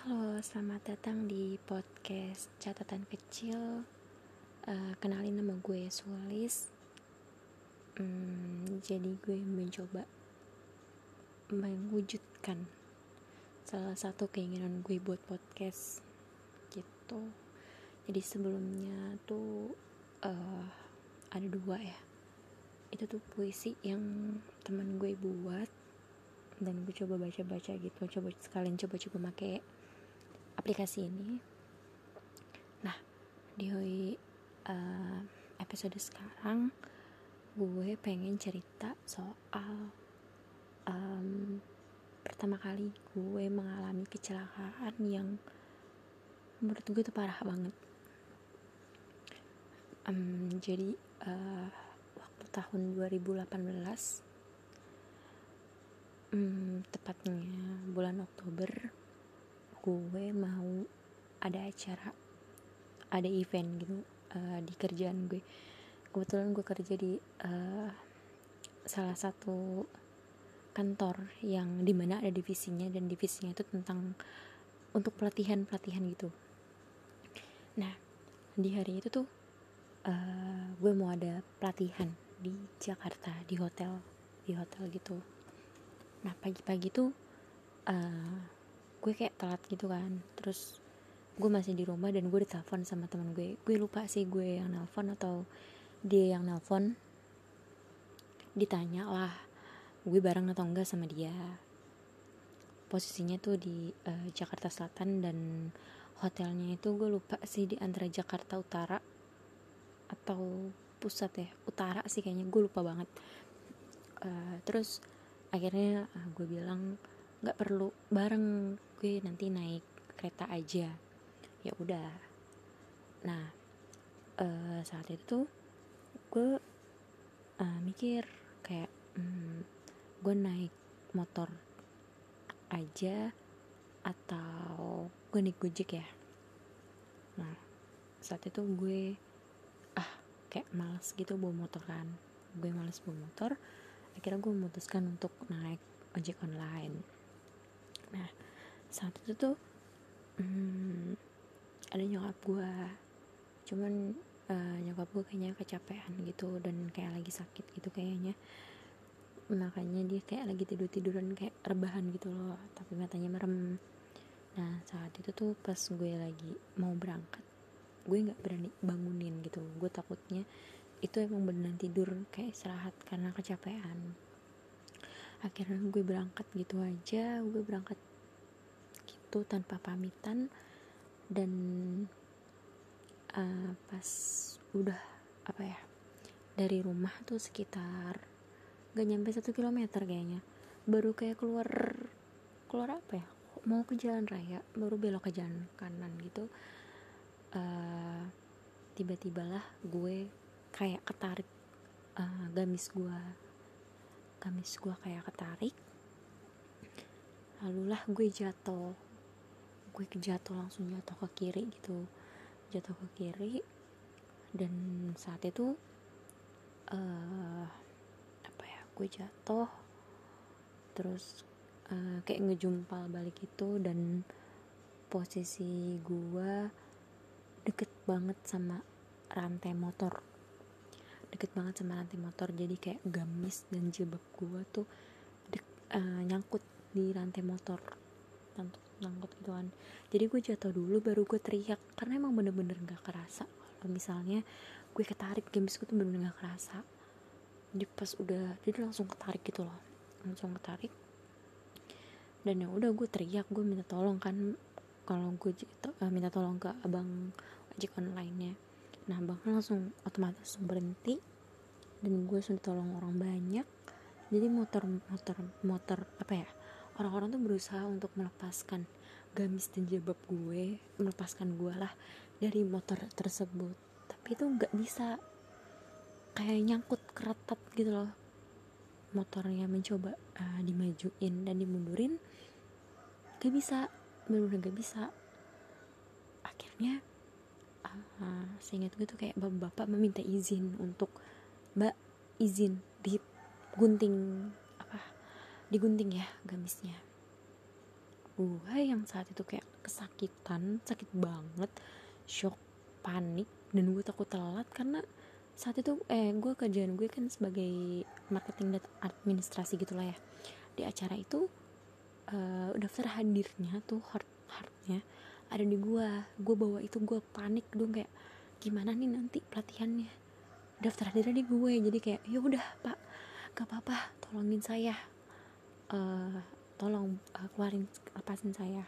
Halo, selamat datang di podcast catatan kecil. Uh, kenalin nama gue Sulis. Hmm, jadi gue mencoba mewujudkan salah satu keinginan gue buat podcast gitu. Jadi sebelumnya tuh uh, ada dua ya. Itu tuh puisi yang teman gue buat dan gue coba baca-baca gitu coba sekalian coba-coba make aplikasi ini. Nah di uh, episode sekarang gue pengen cerita soal um, pertama kali gue mengalami kecelakaan yang menurut gue itu parah banget. Um, jadi uh, waktu tahun 2018 um, tepatnya bulan Oktober gue mau ada acara ada event gitu uh, di kerjaan gue. Kebetulan gue kerja di uh, salah satu kantor yang di mana ada divisinya dan divisinya itu tentang untuk pelatihan pelatihan gitu. Nah di hari itu tuh uh, gue mau ada pelatihan di Jakarta di hotel di hotel gitu. Nah pagi-pagi tuh uh, gue kayak telat gitu kan. Terus gue masih di rumah dan gue ditelepon sama teman gue. Gue lupa sih gue yang nelpon atau dia yang nelpon. Ditanya lah gue bareng atau enggak sama dia? Posisinya tuh di uh, Jakarta Selatan dan hotelnya itu gue lupa sih di antara Jakarta Utara atau pusat ya utara sih kayaknya gue lupa banget. Uh, terus akhirnya uh, gue bilang nggak perlu bareng gue nanti naik kereta aja. Ya udah. Nah uh, saat itu gue uh, mikir kayak hmm, gue naik motor aja atau gue naik gojek ya? Nah saat itu gue ah kayak males gitu bawa motor kan. Gue males bawa motor akhirnya gue memutuskan untuk naik ojek online nah saat itu tuh hmm, ada nyokap gue cuman uh, nyokap gue kayaknya kecapean gitu dan kayak lagi sakit gitu kayaknya. Makanya dia kayak lagi tidur tiduran kayak rebahan gitu loh tapi matanya merem. Nah saat itu tuh pas gue lagi mau berangkat gue nggak berani bangunin gitu. Gue takutnya itu emang beneran tidur kayak istirahat karena kecapean akhirnya gue berangkat gitu aja gue berangkat gitu tanpa pamitan. Dan uh, pas udah apa ya dari rumah tuh sekitar gak nyampe satu kilometer kayaknya. Baru kayak keluar keluar apa ya mau ke jalan raya baru belok ke jalan kanan gitu uh, tiba-tibalah gue kayak ketarik uh, gamis gue gamis gue kayak ketarik lalulah gue jatuh. Gue jatuh langsung jatuh ke kiri gitu. Jatuh ke kiri dan saat itu uh, apa ya gue jatuh. Terus uh, kayak ngejumpal balik itu dan posisi gue deket banget sama rantai motor deket banget sama rantai motor. Jadi kayak gamis dan jilbab gue tuh dek, uh, nyangkut di rantai motor. Nyangkut nyangkut gitu kan. Jadi gue jatuh dulu baru gue teriak. Karena emang bener-bener gak kerasa. Kalau misalnya gue ketarik gamis gue tuh bener-bener gak kerasa. Jadi pas udah jadi langsung ketarik gitu loh. Langsung ketarik. Dan ya udah gue teriak gue minta tolong kan. Kalau gue uh, minta tolong ke abang ojek online nya nah bang langsung otomatis berhenti dan gue sudah tolong orang banyak. Jadi motor motor motor apa ya orang-orang tuh berusaha untuk melepaskan gamis dan jilbab gue melepaskan gue lah dari motor tersebut. Tapi itu nggak bisa. Kayak nyangkut keretat gitu loh. Motornya mencoba uh, dimajuin dan dimundurin. Gak bisa benar-benar gak bisa. Akhirnya uh, seingat gue tuh kayak bapak-bapak meminta izin untuk mbak izin digunting apa digunting ya gamisnya. Gue yang saat itu kayak kesakitan sakit banget shock panik dan gue takut telat karena saat itu eh gue kerjaan gue kan sebagai marketing dan administrasi gitulah ya. Di acara itu uh, daftar hadirnya tuh hard hardnya ada di gue gue bawa itu gue panik dong kayak gimana nih nanti pelatihannya? Daftar hadirnya di gue jadi kayak ya udah pak gak apa-apa tolongin saya uh, tolong uh, keluarin lepasin saya